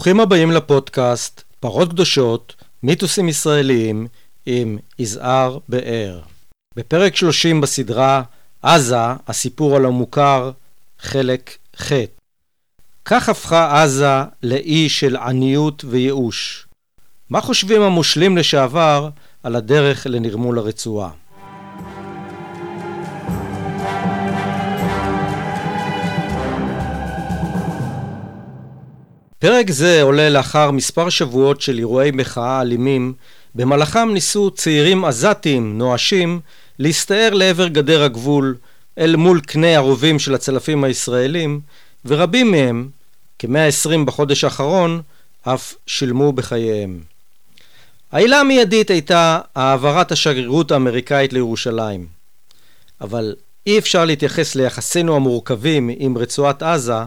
ברוכים הבאים לפודקאסט פרות קדושות, מיתוסים ישראליים עם יזהר באר. בפרק 30 בסדרה עזה, הסיפור הלא מוכר, חלק ח'. כך הפכה עזה לאי של עניות וייאוש. מה חושבים המושלים לשעבר על הדרך לנרמול הרצועה? פרק זה עולה לאחר מספר שבועות של אירועי מחאה אלימים, במהלכם ניסו צעירים עזתים נואשים להסתער לעבר גדר הגבול אל מול קנה הרובים של הצלפים הישראלים, ורבים מהם, כמאה עשרים בחודש האחרון, אף שילמו בחייהם. העילה המיידית הייתה העברת השגרירות האמריקאית לירושלים. אבל אי אפשר להתייחס ליחסינו המורכבים עם רצועת עזה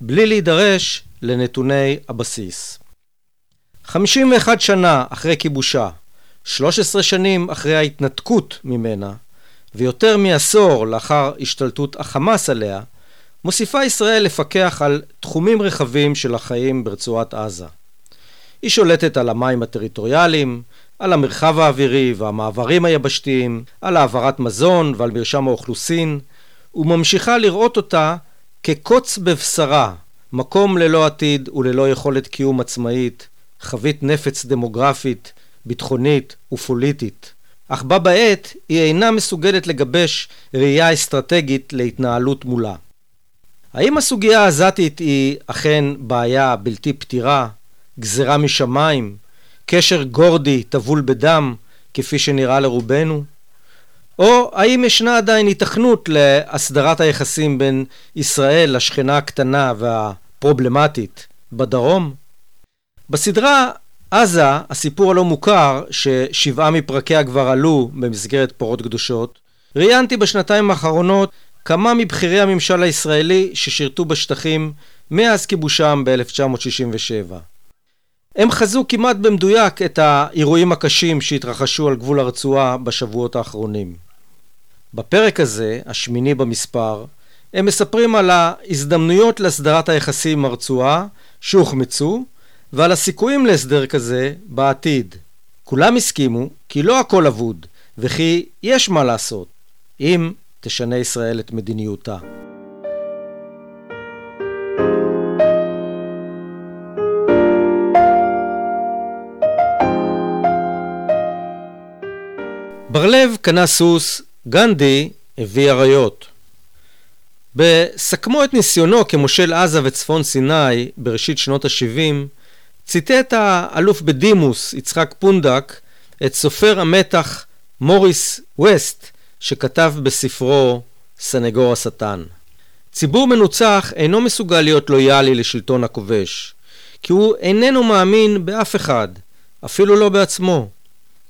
בלי להידרש לנתוני הבסיס. 51 שנה אחרי כיבושה, 13 שנים אחרי ההתנתקות ממנה, ויותר מעשור לאחר השתלטות החמאס עליה, מוסיפה ישראל לפקח על תחומים רחבים של החיים ברצועת עזה. היא שולטת על המים הטריטוריאליים, על המרחב האווירי והמעברים היבשתיים, על העברת מזון ועל מרשם האוכלוסין, וממשיכה לראות אותה כקוץ בבשרה מקום ללא עתיד וללא יכולת קיום עצמאית, חבית נפץ דמוגרפית, ביטחונית ופוליטית. אך בה בעת היא אינה מסוגלת לגבש ראייה אסטרטגית להתנהלות מולה. האם הסוגיה העזתית היא אכן בעיה בלתי פתירה, גזרה משמיים, קשר גורדי טבול בדם, כפי שנראה לרובנו? או האם ישנה עדיין היתכנות להסדרת היחסים בין ישראל לשכנה הקטנה והפרובלמטית בדרום? בסדרה עזה, הסיפור הלא מוכר, ששבעה מפרקיה כבר עלו במסגרת פורות קדושות, ראיינתי בשנתיים האחרונות כמה מבכירי הממשל הישראלי ששירתו בשטחים מאז כיבושם ב-1967. הם חזו כמעט במדויק את האירועים הקשים שהתרחשו על גבול הרצועה בשבועות האחרונים. בפרק הזה, השמיני במספר, הם מספרים על ההזדמנויות להסדרת היחסים עם הרצועה שהוחמצו ועל הסיכויים להסדר כזה בעתיד. כולם הסכימו כי לא הכל אבוד וכי יש מה לעשות אם תשנה ישראל את מדיניותה. בר-לב קנה סוס גנדי הביא אריות. בסכמו את ניסיונו כמושל עזה וצפון סיני בראשית שנות ה-70, ציטט האלוף בדימוס יצחק פונדק את סופר המתח מוריס ווסט שכתב בספרו סנגור השטן. ציבור מנוצח אינו מסוגל להיות לויאלי לשלטון הכובש, כי הוא איננו מאמין באף אחד, אפילו לא בעצמו.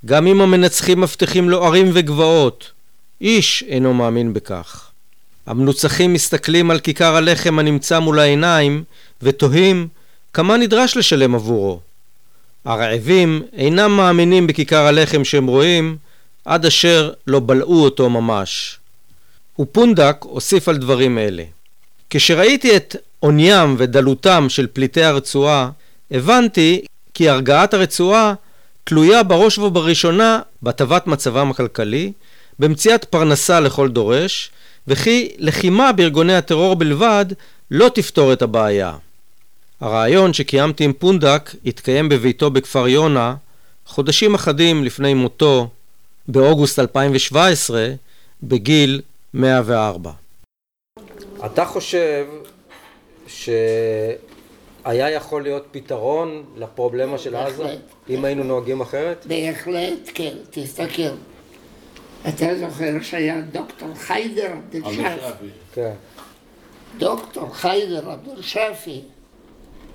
גם אם המנצחים מבטיחים לו ערים וגבעות, איש אינו מאמין בכך. המנוצחים מסתכלים על כיכר הלחם הנמצא מול העיניים ותוהים כמה נדרש לשלם עבורו. הרעבים אינם מאמינים בכיכר הלחם שהם רואים עד אשר לא בלעו אותו ממש. ופונדק הוסיף על דברים אלה. כשראיתי את עוניים ודלותם של פליטי הרצועה, הבנתי כי הרגעת הרצועה תלויה בראש ובראשונה בהטבת מצבם הכלכלי במציאת פרנסה לכל דורש, וכי לחימה בארגוני הטרור בלבד לא תפתור את הבעיה. הרעיון שקיימתי עם פונדק התקיים בביתו בכפר יונה חודשים אחדים לפני מותו באוגוסט 2017 בגיל 104. אתה חושב שהיה יכול להיות פתרון לפרובלמה של עזה אם היינו נוהגים אחרת? בהחלט, כן, תסתכל. אתה זוכר שהיה דוקטור חיידר עבדל שפי. כן. דוקטור חיידר עבדל שפי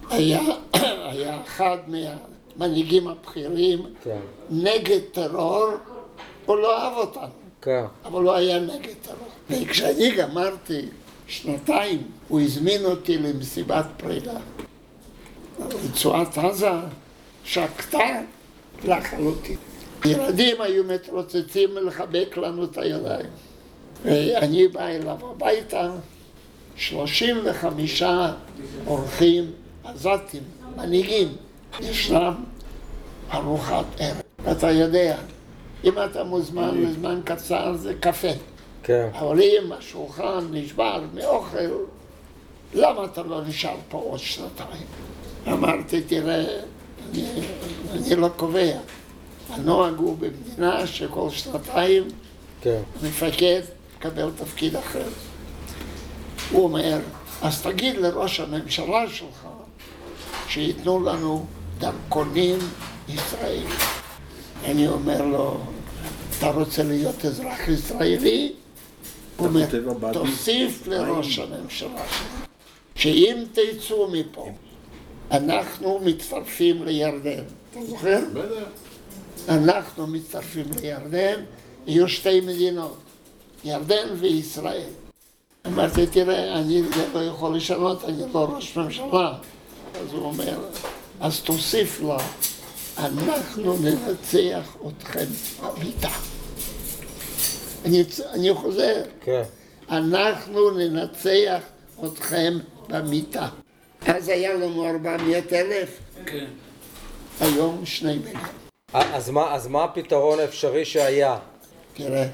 היה, היה אחד מהמנהיגים הבכירים כן. נגד טרור, הוא לא אהב אותנו, כן. אבל הוא היה נגד טרור. וכשאני גמרתי שנתיים, הוא הזמין אותי למסיבת פרידה. רצועת עזה שקטה לחלוטין. ילדים היו מתרוצצים לחבק לנו את הידיים. ואני בא אליו הביתה, 35 אורחים עזתים מנהיגים, ישנם ארוחת ערב. אתה יודע, אם אתה מוזמן לזמן קצר זה קפה. כן. אבל אם השולחן נשבר מאוכל, למה אתה לא נשאר פה עוד שנתיים? אמרתי, תראה, אני, אני לא קובע. הנוהג הוא במדינה שכל שנתיים כן. מפקד מקבל תפקיד אחר. הוא אומר, אז תגיד לראש הממשלה שלך שייתנו לנו דרכונים ישראלים. אני אומר לו, אתה רוצה להיות אזרח ישראלי? הוא אומר, תוסיף לראש הממשלה שלך, שאם תצאו מפה, אנחנו מצטרפים לירדן. אתה זוכר? בטח. אנחנו מצטרפים לירדן, יהיו שתי מדינות, ירדן וישראל. אמרתי, תראה, אני זה לא יכול לשנות, אני לא ראש ממשלה. אז הוא אומר, אז תוסיף לה, אנחנו ננצח אתכם במיטה. אני, אני חוזר, כן. אנחנו ננצח אתכם במיטה. אז היה לנו 400 אלף, כן. היום שני מיליון. אז מה, אז מה הפתרון האפשרי שהיה? תראה,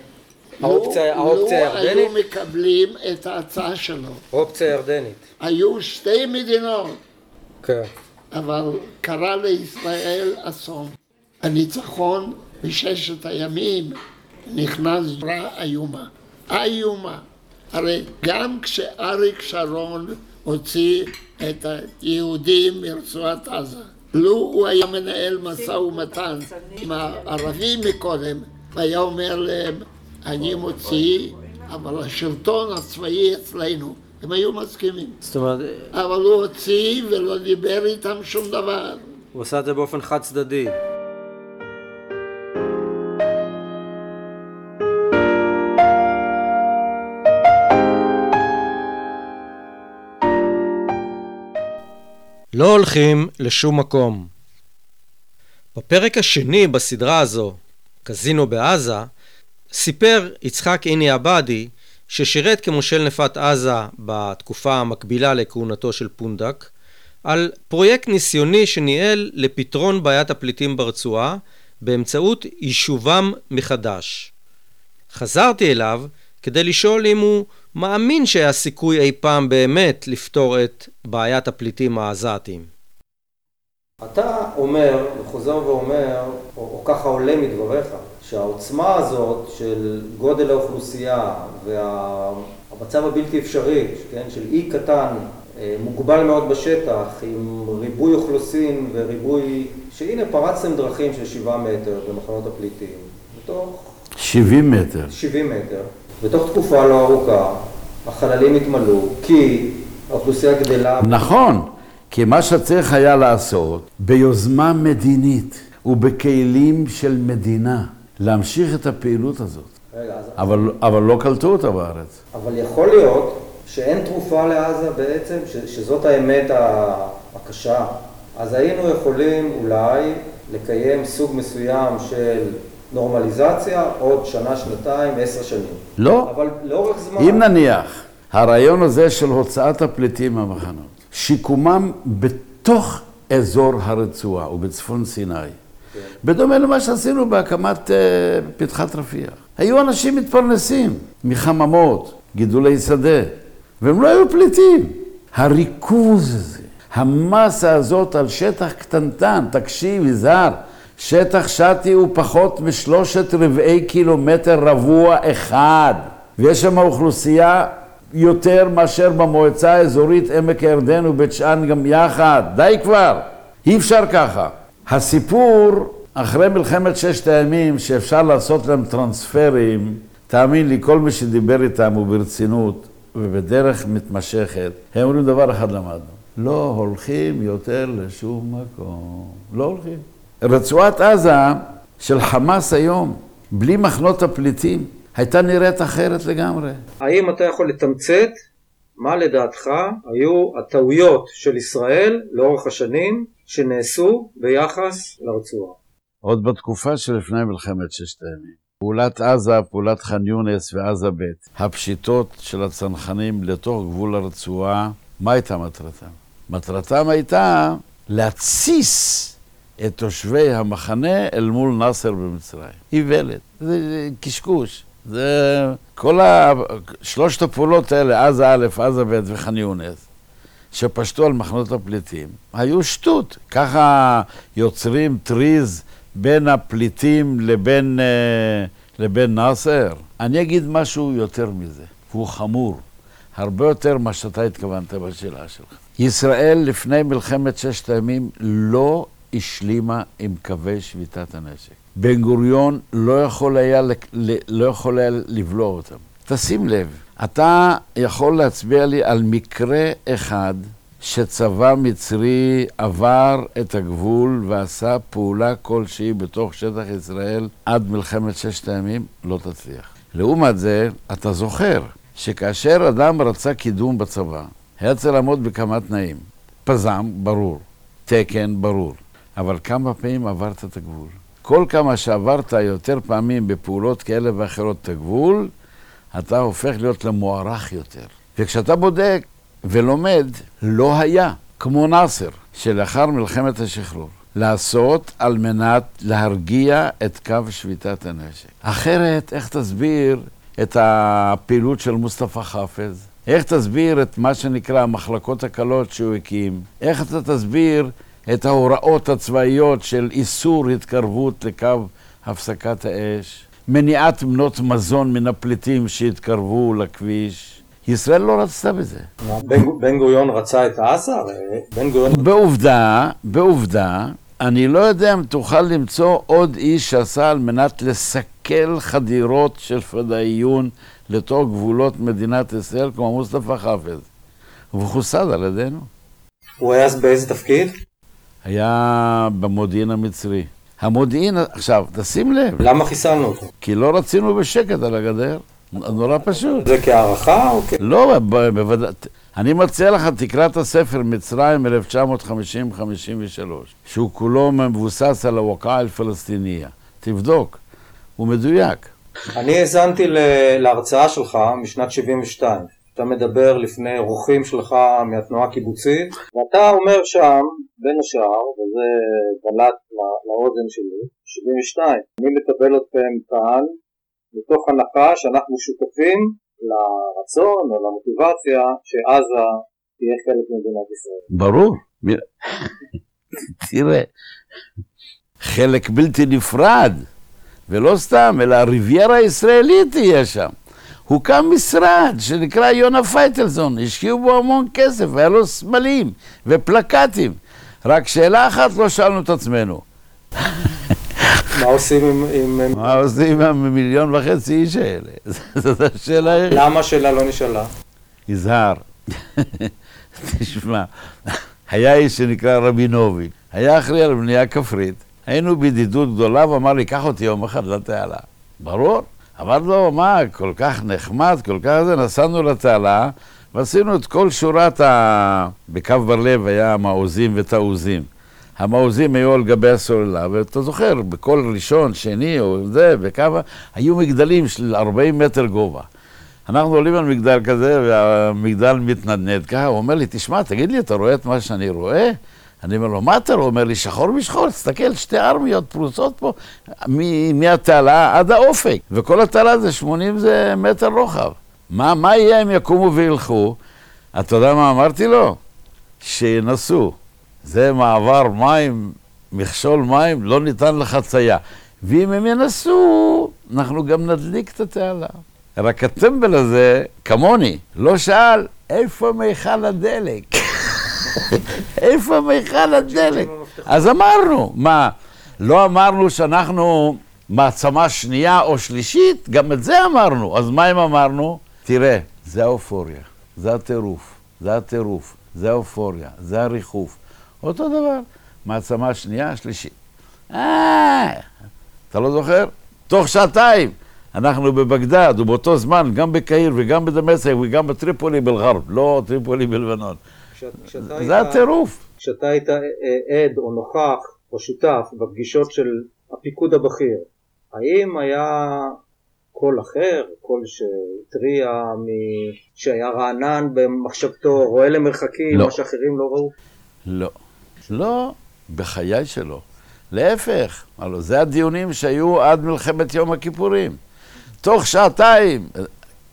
האופציה- לו- האופציה לו הירדנית? היו מקבלים את ההצעה שלו, אופציה ירדנית. היו שתי מדינות, כן. אבל קרה לישראל אסון. הניצחון בששת הימים נכנס רע איומה. איומה. הרי גם כשאריק שרון הוציא את היהודים מרצועת עזה, לו הוא היה מנהל משא ומתן עם הערבים מקודם, והיה אומר להם, אני מוציא, אבל השלטון הצבאי אצלנו, הם היו מסכימים. זאת אומרת, אבל הוא הוציא ולא דיבר איתם שום דבר. הוא עשה את זה באופן חד צדדי. לא הולכים לשום מקום. בפרק השני בסדרה הזו, קזינו בעזה, סיפר יצחק איני עבדי, ששירת כמושל נפת עזה בתקופה המקבילה לכהונתו של פונדק, על פרויקט ניסיוני שניהל לפתרון בעיית הפליטים ברצועה באמצעות יישובם מחדש. חזרתי אליו כדי לשאול אם הוא מאמין שהיה סיכוי אי פעם באמת לפתור את בעיית הפליטים העזתיים. אתה אומר, וחוזר ואומר, או, או ככה עולה מדבריך, שהעוצמה הזאת של גודל האוכלוסייה והמצב הבלתי אפשרי, כן, של אי קטן, אה, מוגבל מאוד בשטח, עם ריבוי אוכלוסין וריבוי, שהנה פרצתם דרכים של שבעה מטר במחנות הפליטים, בתוך 70 מטר. 70 מטר, בתוך תקופה לא ארוכה, החללים התמלאו, כי האוכלוסייה גדלה. נכון, כי מה שצריך היה לעשות, ביוזמה מדינית ובכלים של מדינה, להמשיך את הפעילות הזאת. רגע, אז, אבל, אבל לא קלטו אותה בארץ. אבל יכול להיות שאין תרופה לעזה בעצם, ש, שזאת האמת ה- הקשה. אז היינו יכולים אולי לקיים סוג מסוים של נורמליזציה עוד שנה, שנתיים, עשר שנים. לא. אבל לאורך זמן... אם נניח, הרעיון הזה של הוצאת הפליטים מהמחנות, שיקומם בתוך אזור הרצועה ובצפון סיני, בדומה למה שעשינו בהקמת אה, פתחת רפיח. היו אנשים מתפרנסים מחממות, גידולי שדה, והם לא היו פליטים. הריכוז הזה, המסה הזאת על שטח קטנטן, תקשיב, יזהר, שטח שתי הוא פחות משלושת רבעי קילומטר רבוע אחד, ויש שם אוכלוסייה יותר מאשר במועצה האזורית עמק הירדן ובית שאן גם יחד. די כבר, אי אפשר ככה. הסיפור, אחרי מלחמת ששת הימים, שאפשר לעשות להם טרנספרים, תאמין לי, כל מי שדיבר איתם הוא ברצינות ובדרך מתמשכת, הם אומרים דבר אחד למדנו, לא הולכים יותר לשום מקום, לא הולכים. רצועת עזה של חמאס היום, בלי מחנות הפליטים, הייתה נראית אחרת לגמרי. האם אתה יכול לתמצת מה לדעתך היו הטעויות של ישראל לאורך השנים שנעשו ביחס לרצועה? עוד בתקופה שלפני מלחמת ששת הימים. פעולת עזה, פעולת ח'אן יונס ועזה ב', הפשיטות של הצנחנים לתוך גבול הרצועה, מה הייתה מטרתם? מטרתם הייתה להתסיס את תושבי המחנה אל מול נאסר במצרים. איוולת, זה קשקוש. זה כל. שלושת הפעולות האלה, עזה א', עזה ב' וח'אן יונס, שפשטו על מחנות הפליטים, היו שטות. ככה יוצרים טריז בין הפליטים לבין, אה, לבין נאסר. אני אגיד משהו יותר מזה, והוא חמור, הרבה יותר ממה שאתה התכוונת בשאלה שלך. ישראל לפני מלחמת ששת הימים לא השלימה עם קווי שביתת הנשק. בן גוריון לא יכול היה, לא יכול היה לבלוע אותם. תשים לב, אתה יכול להצביע לי על מקרה אחד שצבא מצרי עבר את הגבול ועשה פעולה כלשהי בתוך שטח ישראל עד מלחמת ששת הימים, לא תצליח. לעומת זה, אתה זוכר שכאשר אדם רצה קידום בצבא, היה צריך לעמוד בכמה תנאים. פזם, ברור. תקן, ברור. אבל כמה פעמים עברת את הגבול? כל כמה שעברת יותר פעמים בפעולות כאלה ואחרות את הגבול, אתה הופך להיות למוערך יותר. וכשאתה בודק ולומד, לא היה, כמו נאסר, שלאחר מלחמת השחרור, לעשות על מנת להרגיע את קו שביתת הנשק. אחרת, איך תסביר את הפעילות של מוסטפא חאפז? איך תסביר את מה שנקרא המחלקות הקלות שהוא הקים? איך אתה תסביר את ההוראות הצבאיות של איסור התקרבות לקו הפסקת האש? מניעת מנות מזון מן הפליטים שהתקרבו לכביש? ישראל לא רצתה בזה. בן גוריון רצה את עזה? בן גוריון... בעובדה, בעובדה, אני לא יודע אם תוכל למצוא עוד איש שעשה על מנת לסכל חדירות של פדאיון לתוך גבולות מדינת ישראל כמו מוסטפא חאפז. והוא חוסד על ידינו. הוא היה באיזה תפקיד? היה במודיעין המצרי. המודיעין, עכשיו, תשים לב. למה חיסלנו אותו? כי לא רצינו בשקט על הגדר. נורא פשוט. זה כהערכה או כ... לא, בוודאי. אני מציע לך, תקרא את הספר מצרים 1950-53, שהוא כולו מבוסס על הווקעה אל-פלסטיניה. תבדוק, הוא מדויק. אני האזנתי להרצאה שלך משנת 72. אתה מדבר לפני אורחים שלך מהתנועה הקיבוצית, ואתה אומר שם, בין השאר, וזה בלט לאוזן שלי, 72, אני מקבל אתכם כאן מתוך הנחה שאנחנו שותפים לרצון או למוטיבציה שעזה תהיה חלק ממדינת ישראל. ברור. תראה, חלק בלתי נפרד, ולא סתם, אלא הריביירה הישראלית תהיה שם. הוקם משרד שנקרא יונה פייטלזון, השקיעו בו המון כסף, היה לו סמלים ופלקטים. רק שאלה אחת לא שאלנו את עצמנו. מה עושים עם... עם... מה עושים עם המיליון וחצי איש האלה? זאת השאלה. למה השאלה לא נשאלה? יזהר, תשמע, היה איש שנקרא רבינוביץ', היה אחראי על בנייה כפרית, היינו בידידות גדולה, ואמר לי, קח אותי יום אחד לתעלה. ברור. אמר לו, מה, כל כך נחמד, כל כך זה, נסענו לתעלה, ועשינו את כל שורת ה... בקו בר לב היה מעוזים ותעוזים. המעוזים היו על גבי הסוללה, ואתה זוכר, בכל ראשון, שני או זה, בקו, היו מגדלים של 40 מטר גובה. אנחנו עולים על מגדל כזה, והמגדל מתנדנד ככה, הוא אומר לי, תשמע, תגיד לי, אתה רואה את מה שאני רואה? אני אומר לו, מה אתה רואה? הוא אומר לי, שחור משחור, תסתכל, שתי ארמיות פרוסות פה, מהתעלה עד האופק. וכל התעלה זה 80 זה מטר רוחב. מה, מה יהיה אם יקומו וילכו? אתה יודע מה אמרתי לו? שינסו. זה מעבר מים, מכשול מים, לא ניתן לחצייה. ואם הם ינסו, אנחנו גם נדליק את התעלה. רק הטמבל הזה, כמוני, לא שאל, איפה מיכל הדלק? איפה מיכל הדלק? אז אמרנו, מה, לא אמרנו שאנחנו מעצמה שנייה או שלישית? גם את זה אמרנו. אז מה אם אמרנו? תראה, זה האופוריה, זה הטירוף, זה הטירוף, זה האופוריה, זה הריחוף. אותו דבר, מעצמה שנייה, שלישית. אה, אתה לא זוכר? תוך שעתיים אנחנו בבגדד, ובאותו זמן גם בקהיר וגם בדמשק וגם בטריפולי במגרב, לא טריפולי בלבנון. זה הטירוף. כשאתה היית עד או נוכח או שותף בפגישות של הפיקוד הבכיר, האם היה קול אחר, קול שהתריע, שהיה רענן במחשבתו, רואה למרחקים, לא. מה שאחרים לא ראו? לא. לא, בחיי שלו. להפך, הלוא זה הדיונים שהיו עד מלחמת יום הכיפורים. תוך שעתיים,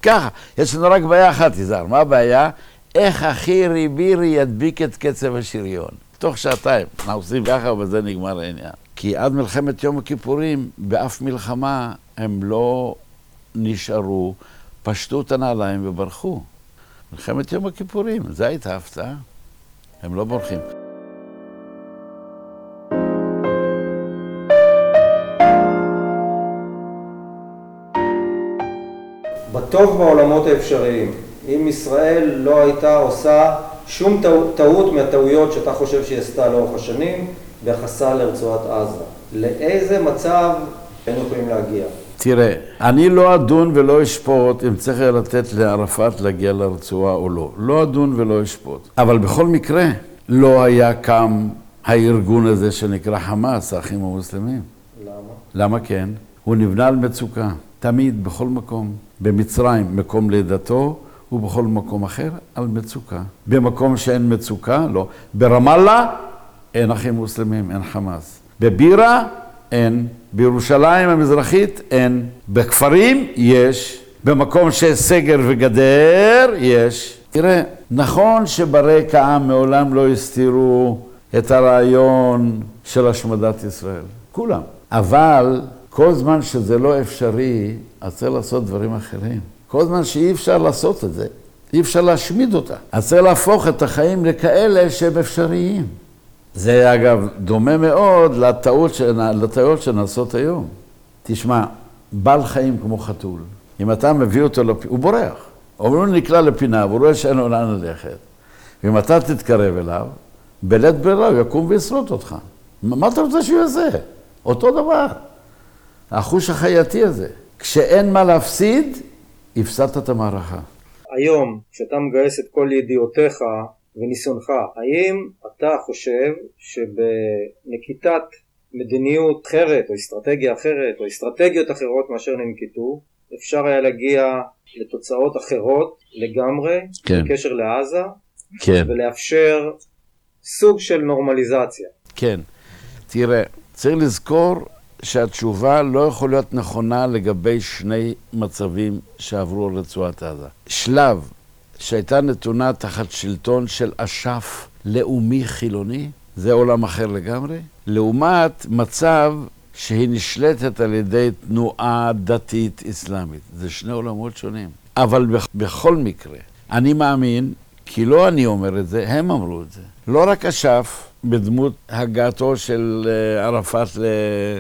ככה, יש לנו רק בעיה אחת, יזהר, מה הבעיה? איך אחי ריבירי ידביק את קצב השריון? תוך שעתיים. אנחנו עושים ככה ובזה נגמר העניין. כי עד מלחמת יום הכיפורים, באף מלחמה הם לא נשארו, פשטו את הנעליים וברחו. מלחמת יום הכיפורים, זו הייתה הפתעה. הם לא בורחים. בטוב בעולמות האפשריים, אם ישראל לא הייתה עושה שום טעות מהטעויות שאתה חושב שהיא עשתה לאורך השנים ביחסה לרצועת עזה, לאיזה מצב היינו יכולים להגיע? תראה, אני לא אדון ולא אשפוט אם צריך לתת לערפאת להגיע לרצועה או לא. לא אדון ולא אשפוט. אבל בכל מקרה, לא היה קם הארגון הזה שנקרא חמאס, האחים המוסלמים. למה? למה כן? הוא נבנה על מצוקה, תמיד, בכל מקום. במצרים, מקום לידתו, ובכל מקום אחר, על מצוקה. במקום שאין מצוקה, לא. ברמאללה, אין אחים מוסלמים, אין חמאס. בבירה, אין. בירושלים המזרחית, אין. בכפרים, יש. במקום שיש סגר וגדר, יש. תראה, נכון שברקע מעולם לא הסתירו את הרעיון של השמדת ישראל. כולם. אבל כל זמן שזה לא אפשרי, אז צריך לעשות דברים אחרים. כל זמן שאי אפשר לעשות את זה, אי אפשר להשמיד אותה. אז צריך להפוך את החיים לכאלה שהם אפשריים. זה אגב דומה מאוד לטעות, לטעויות שנעשות היום. תשמע, בעל חיים כמו חתול, אם אתה מביא אותו, לפ... הוא בורח. אבל הוא נקלע לפינה והוא רואה שאין לו לאן ללכת. ואם אתה תתקרב אליו, בלית ברירה הוא יקום וישרוט אותך. מה אתה רוצה שהוא יעשה? אותו דבר. החוש החייתי הזה. כשאין מה להפסיד, הפסדת את המערכה. היום, כשאתה מגייס את כל ידיעותיך וניסיונך, האם אתה חושב שבנקיטת מדיניות אחרת או אסטרטגיה אחרת או אסטרטגיות אחרות מאשר ננקטו, אפשר היה להגיע לתוצאות אחרות לגמרי כן. בקשר לעזה כן. ולאפשר סוג של נורמליזציה. כן. תראה, צריך לזכור שהתשובה לא יכולה להיות נכונה לגבי שני מצבים שעברו על רצועת עזה. שלב שהייתה נתונה תחת שלטון של אש"ף לאומי חילוני, זה עולם אחר לגמרי, לעומת מצב שהיא נשלטת על ידי תנועה דתית אסלאמית. זה שני עולמות שונים. אבל בכל מקרה, אני מאמין, כי לא אני אומר את זה, הם אמרו את זה. לא רק אש"ף, בדמות הגעתו של אה, ערפאת ל-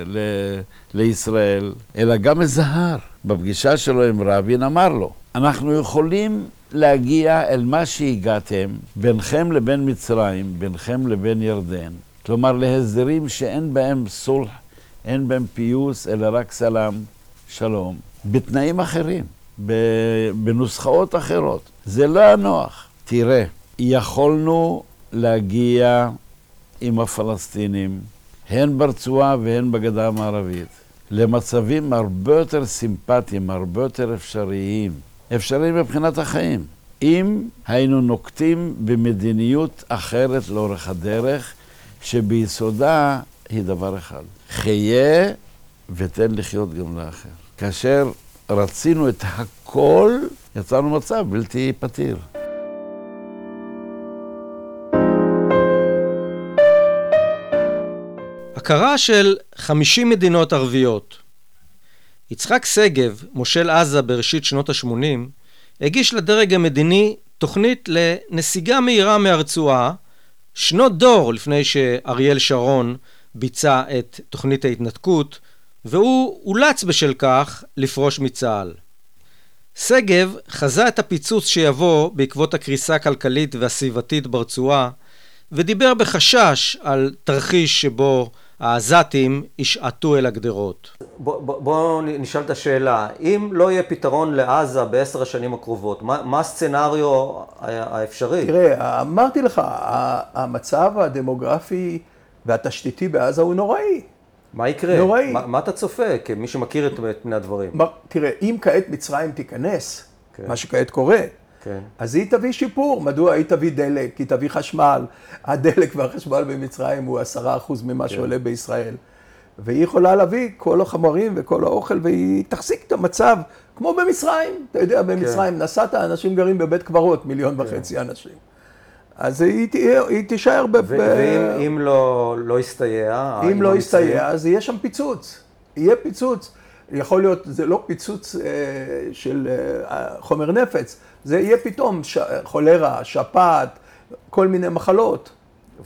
ל- לישראל, אלא גם הזהר. בפגישה שלו עם רבין אמר לו, אנחנו יכולים להגיע אל מה שהגעתם ביניכם לבין מצרים, ביניכם לבין ירדן, כלומר להסדרים שאין בהם סולח, אין בהם פיוס, אלא רק סלאם, שלום, בתנאים אחרים, בנוסחאות אחרות. זה לא היה נוח. תראה, יכולנו להגיע עם הפלסטינים, הן ברצועה והן בגדה המערבית, למצבים הרבה יותר סימפטיים, הרבה יותר אפשריים, אפשריים מבחינת החיים. אם היינו נוקטים במדיניות אחרת לאורך הדרך, שביסודה היא דבר אחד, חיה ותן לחיות גם לאחר. כאשר רצינו את הכל, יצרנו מצב בלתי פתיר. הכרה של 50 מדינות ערביות. יצחק שגב, מושל עזה בראשית שנות ה-80, הגיש לדרג המדיני תוכנית לנסיגה מהירה מהרצועה, שנות דור לפני שאריאל שרון ביצע את תוכנית ההתנתקות, והוא אולץ בשל כך לפרוש מצה"ל. שגב חזה את הפיצוץ שיבוא בעקבות הקריסה הכלכלית והסביבתית ברצועה, ודיבר בחשש על תרחיש שבו העזתים ישעטו אל הגדרות. בואו בוא נשאל את השאלה, אם לא יהיה פתרון לעזה בעשר השנים הקרובות, מה, מה הסצנריו האפשרי? תראה, אמרתי לך, המצב הדמוגרפי והתשתיתי בעזה הוא נוראי. מה יקרה? נוראי. מה, מה אתה צופה, כמי שמכיר את פני הדברים? תראה, אם כעת מצרים תיכנס, כן. מה שכעת קורה, כן. אז היא תביא שיפור. מדוע? היא תביא דלק, היא תביא חשמל. הדלק והחשמל במצרים הוא עשרה אחוז ממה שעולה בישראל. והיא יכולה להביא כל החומרים וכל האוכל, והיא תחזיק את המצב כמו במצרים. אתה יודע, במצרים נסעת, אנשים גרים בבית קברות, מיליון וחצי אנשים. אז היא, תהיה, היא תישאר ב... ו- ואם אם לא, לא יסתייע... אם לא? יסתייע, אז יהיה שם פיצוץ. יהיה פיצוץ. יכול להיות, זה לא פיצוץ אה, של אה, חומר נפץ, זה יהיה פתאום ש... חולרה, שפעת, כל מיני מחלות.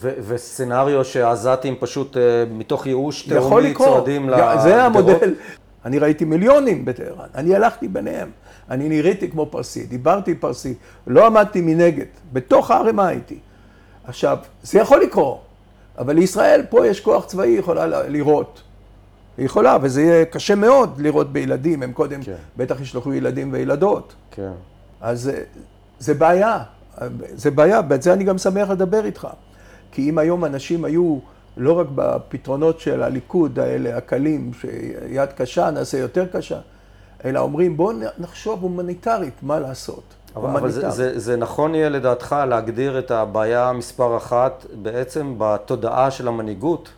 ו- וסצנריו שהעזתים פשוט אה, מתוך ייאוש תהומי לקרות. צועדים לגדרות? זה המודל. אני ראיתי מיליונים בטהרן, אני הלכתי ביניהם. אני נראיתי כמו פרסי, דיברתי פרסי, לא עמדתי מנגד, בתוך הערימה הייתי. עכשיו, זה יכול לקרות, אבל לישראל פה יש כוח צבאי, יכולה ל- לירות. היא יכולה, וזה יהיה קשה מאוד לירות בילדים, הם קודם כן. בטח ישלחו ילדים וילדות. כן. אז זה- זה בעיה, זה בעיה, ואת זה אני גם שמח לדבר איתך. כי אם היום אנשים היו לא רק בפתרונות של הליכוד האלה, הקלים, שיד קשה נעשה יותר קשה, אלא אומרים בואו נחשוב הומניטרית מה לעשות. אבל, אבל זה. זה, זה נכון יהיה לדעתך להגדיר את הבעיה מספר אחת בעצם בתודעה של המנהיגות?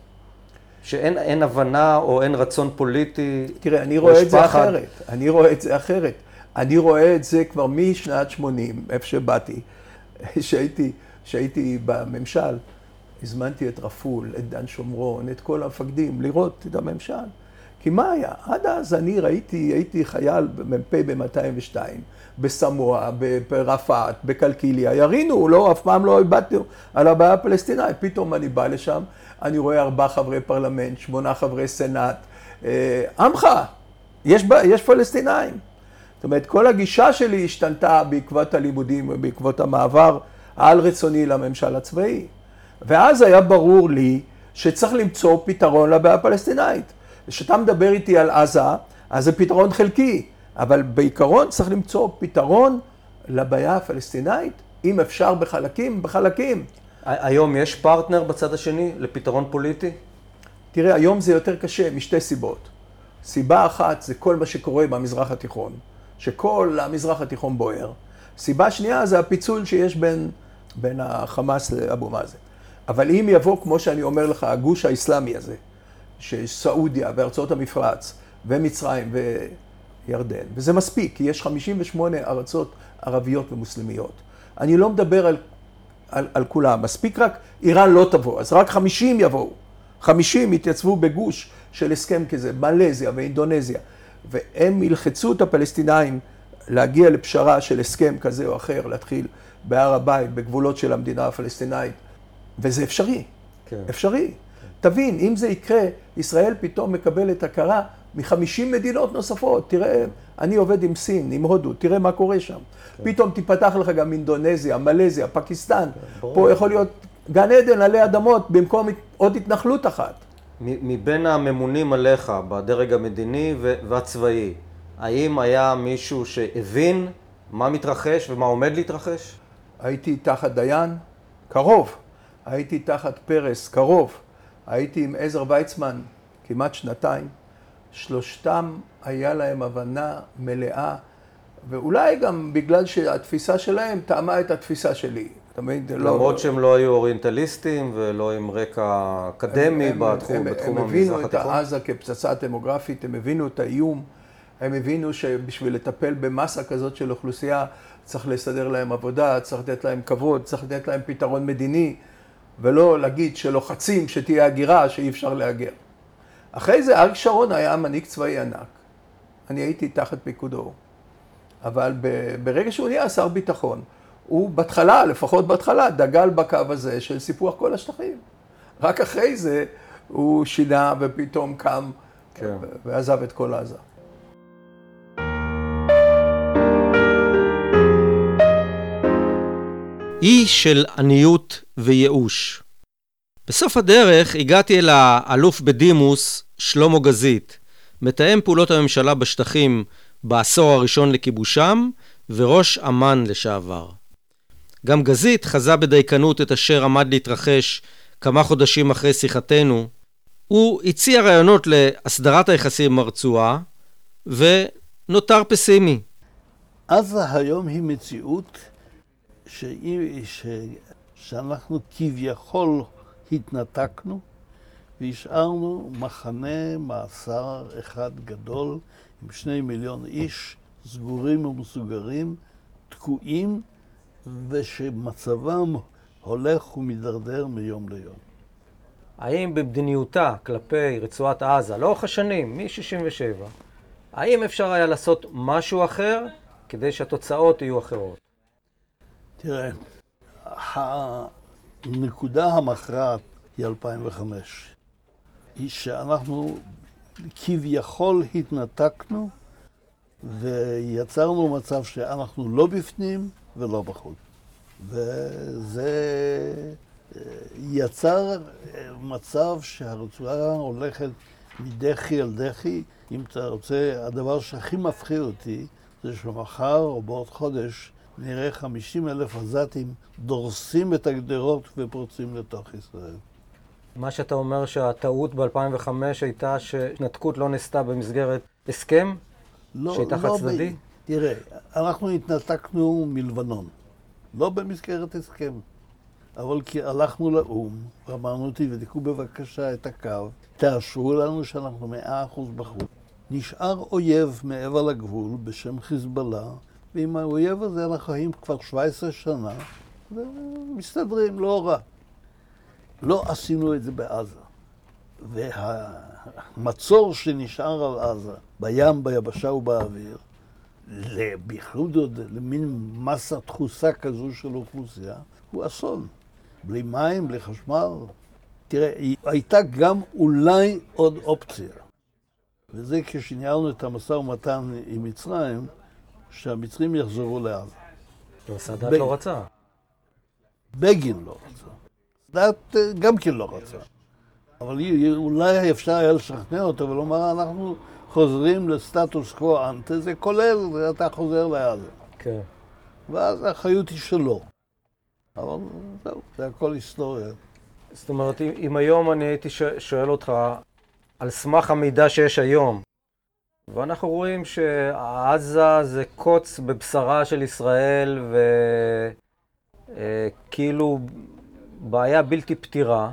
שאין אין הבנה או אין רצון פוליטי? תראה, אני רואה את זה? אחרת. אני רואה את זה אחרת. אני רואה את זה כבר משנת 80, איפה שבאתי, שהייתי, שהייתי בממשל, הזמנתי את רפול, את דן שומרון, את כל המפקדים, לראות את הממשל. כי מה היה? עד אז אני ראיתי, הייתי חייל מ"פ ב-202, בסמואה, ברפאת, בקלקיליה, ירינו, לא, אף פעם לא איבדנו על הבעיה הפלסטינאית. פתאום אני בא לשם, אני רואה ארבעה חברי פרלמנט, שמונה חברי סנאט, אה, עמך, יש, יש פלסטינאים. זאת אומרת, כל הגישה שלי השתנתה בעקבות הלימודים ובעקבות המעבר העל רצוני לממשל הצבאי. ואז היה ברור לי שצריך למצוא פתרון לבעיה הפלסטינאית. כשאתה מדבר איתי על עזה, אז זה פתרון חלקי, אבל בעיקרון צריך למצוא פתרון לבעיה הפלסטינאית, אם אפשר בחלקים, בחלקים. היום יש פרטנר בצד השני לפתרון פוליטי? תראה, היום זה יותר קשה משתי סיבות. סיבה אחת זה כל מה שקורה במזרח התיכון, שכל המזרח התיכון בוער. סיבה שנייה זה הפיצול שיש בין, בין החמאס לאבו מאזן. אבל אם יבוא, כמו שאני אומר לך, הגוש האסלאמי הזה, שסעודיה וארצות המפרץ ומצרים וירדן, וזה מספיק, כי יש 58 ארצות ערביות ומוסלמיות. אני לא מדבר על, על, על כולם, מספיק רק איראן לא תבוא, אז רק 50 יבואו. 50 יתייצבו בגוש של הסכם כזה, מלזיה ואינדונזיה, והם ילחצו את הפלסטינאים להגיע לפשרה של הסכם כזה או אחר, להתחיל בהר הבית, בגבולות של המדינה הפלסטינאית, וזה אפשרי, כן. אפשרי. תבין, אם זה יקרה, ישראל פתאום מקבלת הכרה מ-50 מדינות נוספות. תראה, אני עובד עם סין, עם הודו, תראה מה קורה שם. פתאום תיפתח לך גם אינדונזיה, מלזיה, פקיסטן. ברור. פה יכול להיות גן עדן עלי אדמות במקום עוד התנחלות אחת. מבין הממונים עליך בדרג המדיני והצבאי, האם היה מישהו שהבין מה מתרחש ומה עומד להתרחש? הייתי תחת דיין, קרוב. הייתי תחת פרס, קרוב. הייתי עם עזר ויצמן כמעט שנתיים. שלושתם היה להם הבנה מלאה, ואולי גם בגלל שהתפיסה שלהם טעמה את התפיסה שלי. זה לא- למרות שהם לא היו אוריינטליסטים ולא עם רקע אקדמי הם- בתחום, הם, בתחום הם המזרח הבינו את התיכון. עזה כפצצה דמוגרפית, הם הבינו את האיום, הם הבינו שבשביל לטפל במסה כזאת של אוכלוסייה צריך לסדר להם עבודה, צריך לתת להם כבוד, צריך לתת להם פתרון מדיני, ולא להגיד שלוחצים שתהיה הגירה, שאי אפשר להגר. אחרי זה אריק שרון היה מנהיג צבאי ענק. אני הייתי תחת פיקודו. אבל ברגע שהוא נהיה שר ביטחון, הוא בהתחלה, לפחות בהתחלה, דגל בקו הזה של סיפוח כל השטחים. רק אחרי זה הוא שינה ופתאום קם כן. ועזב את כל עזה. אי של עניות וייאוש. בסוף הדרך הגעתי אל האלוף בדימוס שלמה גזית, מתאם פעולות הממשלה בשטחים בעשור הראשון לכיבושם וראש אמ"ן לשעבר. גם גזית חזה בדייקנות את אשר עמד להתרחש כמה חודשים אחרי שיחתנו. הוא הציע רעיונות להסדרת היחסים עם הרצועה ונותר פסימי. עזה היום היא מציאות שאי- ש... שאנחנו כביכול התנתקנו והשארנו מחנה מאסר אחד גדול עם שני מיליון איש, סגורים ומסוגרים, תקועים, ושמצבם הולך ומידרדר מיום ליום. האם במדיניותה כלפי רצועת עזה, לאורך השנים, מ-67, האם אפשר היה לעשות משהו אחר כדי שהתוצאות יהיו אחרות? תראה, הנקודה המכרעת היא 2005. היא שאנחנו כביכול התנתקנו ויצרנו מצב שאנחנו לא בפנים ולא בחוץ. וזה אה, יצר אה, מצב שהרצועה הולכת מדחי אל דחי. אם אתה רוצה, הדבר שהכי מפחיד אותי זה שמחר או בעוד חודש נראה 50 אלף עזתים דורסים את הגדרות ופורצים לתוך ישראל. מה שאתה אומר שהטעות ב-2005 הייתה שהתנתקות לא נעשתה במסגרת הסכם? לא, שהייתה לא חד-צדדי? ב... תראה, אנחנו התנתקנו מלבנון, לא במסגרת הסכם, אבל כי הלכנו לאו"ם ואמרנו, תבדקו בבקשה את הקו, תאשרו לנו שאנחנו מאה אחוז בחוץ. נשאר אויב מעבר לגבול בשם חיזבאללה, ועם האויב הזה אנחנו חיים כבר 17 שנה, ומסתדרים, לא רע. לא עשינו את זה בעזה. והמצור שנשאר על עזה, בים, ביבשה ובאוויר, בייחוד עוד למין מסה דחוסה כזו של אוכלוסייה, הוא אסון. בלי מים, בלי חשמל. תראה, הייתה גם אולי עוד אופציה. וזה כשניהלנו את המשא ומתן עם מצרים, שהמצרים יחזרו לעזה. סאדאת ב- לא רצה. בגין לא רצה. סאדאת אה, גם כן לא רצה. אבל אולי אפשר היה לשכנע אותו ולומר, אנחנו חוזרים לסטטוס קוו אנטה, זה כולל, אתה חוזר לעזה. כן. ואז האחריות היא שלו. אבל זהו, זה הכל היסטוריה. זאת אומרת, אם, היום אני הייתי שואל אותך, על סמך המידע שיש היום, ואנחנו רואים שעזה זה קוץ בבשרה של ישראל, וכאילו בעיה בלתי פתירה,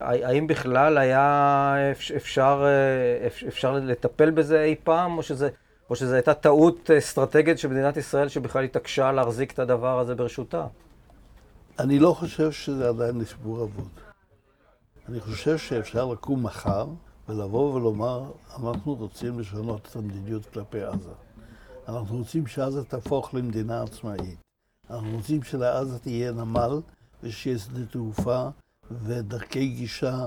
האם בכלל היה אפ- אפשר, אה, אפ- אפשר לטפל בזה אי פעם, או שזה... או שזו הייתה טעות אסטרטגית של מדינת ישראל שבכלל התעקשה להחזיק את הדבר הזה ברשותה? אני לא חושב שזה עדיין סיפור אבוד. אני חושב שאפשר לקום מחר ולבוא ולומר, אנחנו רוצים לשנות את המדיניות כלפי עזה. אנחנו רוצים שעזה תהפוך למדינה עצמאית. אנחנו רוצים שלעזה תהיה נמל ושיהיה שדה תעופה ודרכי גישה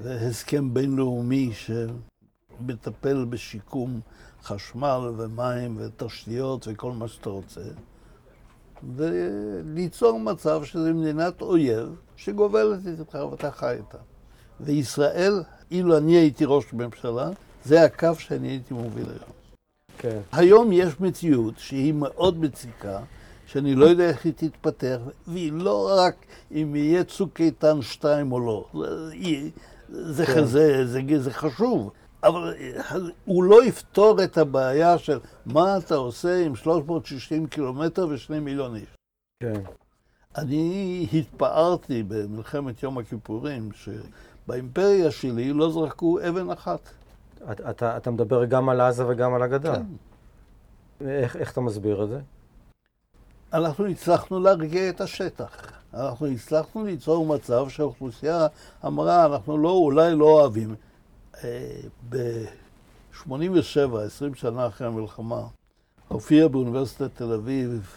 והסכם בינלאומי שמטפל בשיקום חשמל ומים ותשתיות וכל מה שאתה רוצה. וליצור מצב שזו מדינת אויב שגובלת איתך ואתה חי איתה. וישראל, אילו אני הייתי ראש ממשלה, זה הקו שאני הייתי מוביל היום. כן. היום יש מציאות שהיא מאוד מציקה, שאני לא יודע איך היא תתפתח, והיא לא רק אם יהיה צוק איתן 2 או לא. זה, היא- זה, כן. זה, זה, זה חשוב, אבל הוא לא יפתור את הבעיה של מה אתה עושה עם 360 קילומטר ושני מיליון איש. כן. אני התפארתי במלחמת יום הכיפורים, שבאימפריה שלי לא זרקו אבן אחת. אתה, אתה, אתה מדבר גם על עזה וגם על הגדה. כן. איך, איך אתה מסביר את זה? אנחנו הצלחנו להרגיע את השטח. אנחנו הצלחנו ליצור מצב שהאוכלוסייה אמרה, אנחנו לא, אולי לא אוהבים. ב-87, 20 שנה אחרי המלחמה, הופיע באוניברסיטת תל אביב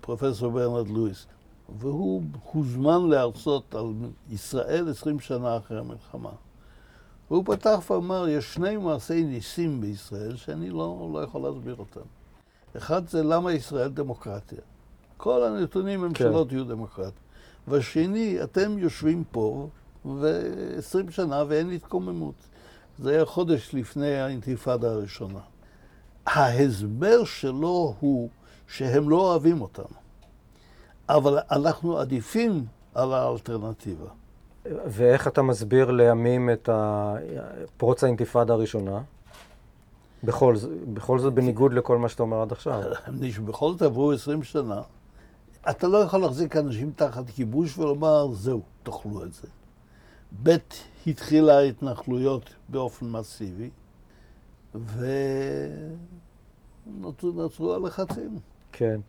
פרופסור ברנרד לואיס, והוא הוזמן להרצות על ישראל 20 שנה אחרי המלחמה. והוא פתח ואמר, יש שני מעשי ניסים בישראל שאני לא, לא יכול להסביר אותם. אחד זה למה ישראל דמוקרטיה. כל הנתונים ממשלות כן. יהיו דמוקרטיות. והשני, אתם יושבים פה ו-20 שנה ואין התקוממות. זה היה חודש לפני האינתיפאדה הראשונה. ההסבר שלו הוא שהם לא אוהבים אותנו, אבל אנחנו עדיפים על האלטרנטיבה. ואיך אתה מסביר לימים את פרוץ האינתיפאדה הראשונה? בכל, בכל זאת בניגוד לכל מה שאתה אומר עד עכשיו. שבכל זאת עברו 20 שנה, אתה לא יכול להחזיק אנשים תחת כיבוש ולומר, זהו, תאכלו את זה. ב', התחילה ההתנחלויות באופן מסיבי, ונוצרו הלחצים. כן.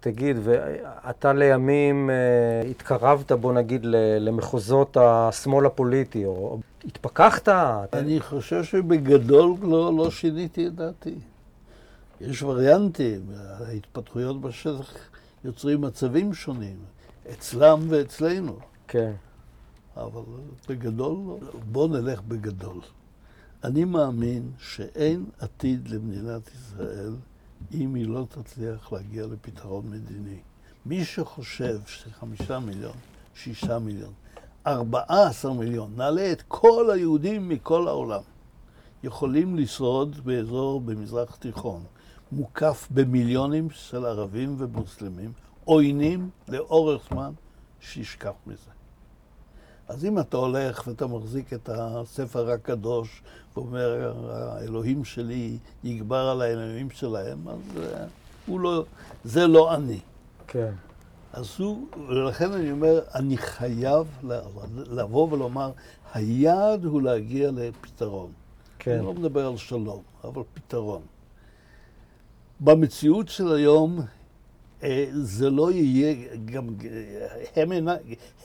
תגיד, ואתה לימים אה, התקרבת, בוא נגיד, למחוזות השמאל הפוליטי, או התפכחת? אני חושב שבגדול לא, לא שיניתי את דעתי. יש וריאנטים, ההתפתחויות בשטח יוצרים מצבים שונים, אצלם ואצלנו. כן. אבל בגדול, בוא נלך בגדול. אני מאמין שאין עתיד למדינת ישראל אם היא לא תצליח להגיע לפתרון מדיני. מי שחושב שחמישה מיליון, שישה מיליון, ארבעה עשר מיליון, נעלה את כל היהודים מכל העולם, יכולים לשרוד באזור במזרח תיכון, מוקף במיליונים של ערבים ומוסלמים, עוינים לאורך זמן, שישכח מזה. אז אם אתה הולך ואתה מחזיק את הספר הקדוש ואומר, האלוהים שלי יגבר על האלוהים שלהם, אז אה, הוא לא, זה לא אני. כן. אז הוא, ולכן אני אומר, אני חייב לבוא ולומר, היעד הוא להגיע לפתרון. כן. אני לא מדבר על שלום, אבל פתרון. במציאות של היום, זה לא יהיה, גם הם, אינה,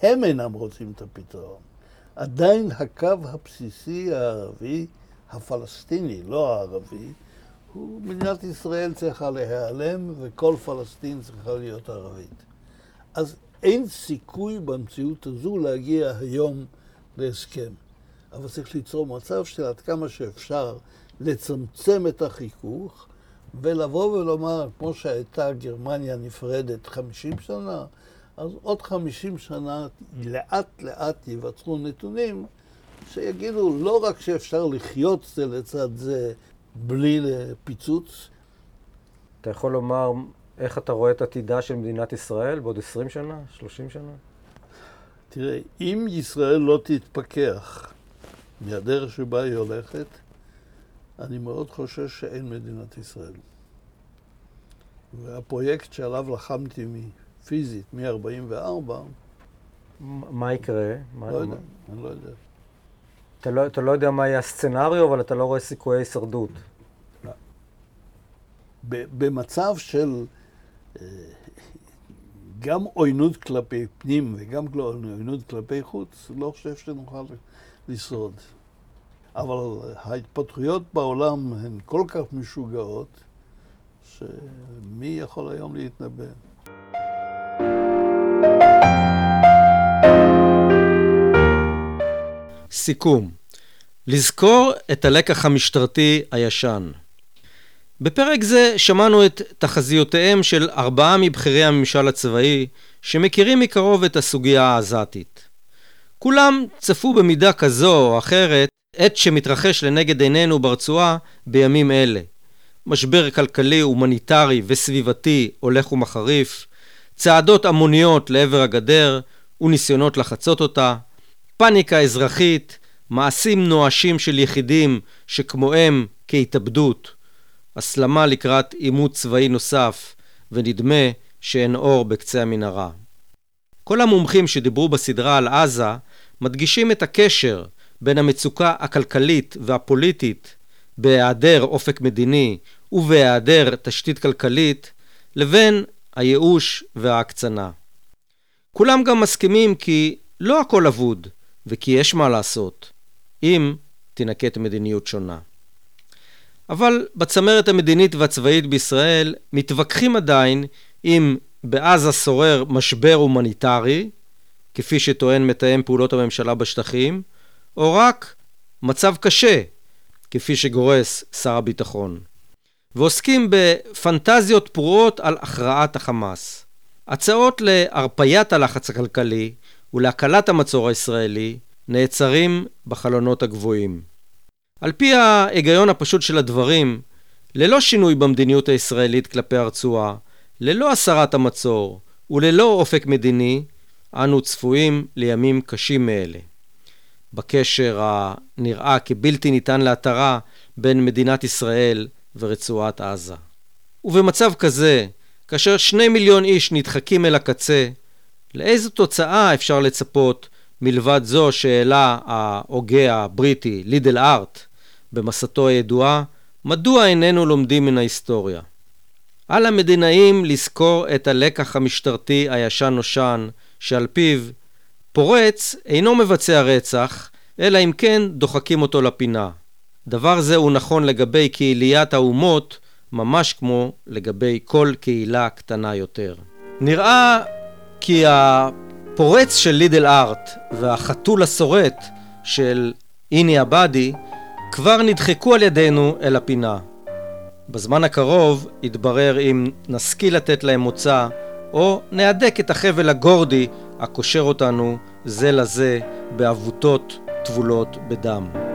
הם אינם רוצים את הפתרון. עדיין הקו הבסיסי הערבי, הפלסטיני, לא הערבי, הוא, מדינת ישראל צריכה להיעלם וכל פלסטין צריכה להיות ערבית. אז אין סיכוי במציאות הזו להגיע היום להסכם. אבל צריך ליצור מצב של עד כמה שאפשר לצמצם את החיכוך ולבוא ולומר, כמו שהייתה גרמניה נפרדת 50 שנה, אז עוד 50 שנה לאט לאט ייווצרו נתונים שיגידו לא רק שאפשר לחיות זה לצד זה בלי פיצוץ. אתה יכול לומר איך אתה רואה את עתידה של מדינת ישראל בעוד 20 שנה, 30 שנה? תראה, אם ישראל לא תתפכח מהדרך שבה היא הולכת, אני מאוד חושש שאין מדינת ישראל. והפרויקט שעליו לחמתי פיזית מ-44... מה יקרה? לא יודע, אני לא יודע. אתה לא, אתה לא יודע מה יהיה הסצנריו, אבל אתה לא רואה סיכויי הישרדות. לא. במצב של אה, גם עוינות כלפי פנים וגם עוינות כלפי חוץ, לא חושב שנוכל לשרוד. אבל ההתפתחויות בעולם הן כל כך משוגעות, שמי יכול היום להתנבא? סיכום לזכור את הלקח המשטרתי הישן. בפרק זה שמענו את תחזיותיהם של ארבעה מבכירי הממשל הצבאי שמכירים מקרוב את הסוגיה העזתית. כולם צפו במידה כזו או אחרת עת שמתרחש לנגד עינינו ברצועה בימים אלה. משבר כלכלי, הומניטרי וסביבתי הולך ומחריף, צעדות המוניות לעבר הגדר וניסיונות לחצות אותה, פאניקה אזרחית, מעשים נואשים של יחידים שכמוהם כהתאבדות, הסלמה לקראת עימות צבאי נוסף, ונדמה שאין אור בקצה המנהרה. כל המומחים שדיברו בסדרה על עזה מדגישים את הקשר בין המצוקה הכלכלית והפוליטית בהיעדר אופק מדיני ובהיעדר תשתית כלכלית לבין הייאוש וההקצנה. כולם גם מסכימים כי לא הכל אבוד וכי יש מה לעשות, אם תינקט מדיניות שונה. אבל בצמרת המדינית והצבאית בישראל מתווכחים עדיין אם בעזה שורר משבר הומניטרי, כפי שטוען מתאם פעולות הממשלה בשטחים, או רק מצב קשה, כפי שגורס שר הביטחון. ועוסקים בפנטזיות פרועות על הכרעת החמאס. הצעות להרפיית הלחץ הכלכלי ולהקלת המצור הישראלי נעצרים בחלונות הגבוהים. על פי ההיגיון הפשוט של הדברים, ללא שינוי במדיניות הישראלית כלפי הרצועה, ללא הסרת המצור וללא אופק מדיני, אנו צפויים לימים קשים מאלה. בקשר הנראה כבלתי ניתן להתרה בין מדינת ישראל ורצועת עזה. ובמצב כזה, כאשר שני מיליון איש נדחקים אל הקצה, לאיזו תוצאה אפשר לצפות מלבד זו שהעלה ההוגה הבריטי לידל ארט במסתו הידועה, מדוע איננו לומדים מן ההיסטוריה? על המדינאים לזכור את הלקח המשטרתי הישן נושן, שעל פיו פורץ אינו מבצע רצח, אלא אם כן דוחקים אותו לפינה. דבר זה הוא נכון לגבי קהיליית האומות, ממש כמו לגבי כל קהילה קטנה יותר. נראה כי הפורץ של לידל ארט והחתול השורט של איני עבדי כבר נדחקו על ידינו אל הפינה. בזמן הקרוב יתברר אם נשכיל לתת להם מוצא או נהדק את החבל הגורדי הקושר אותנו זה לזה בעבותות טבולות בדם.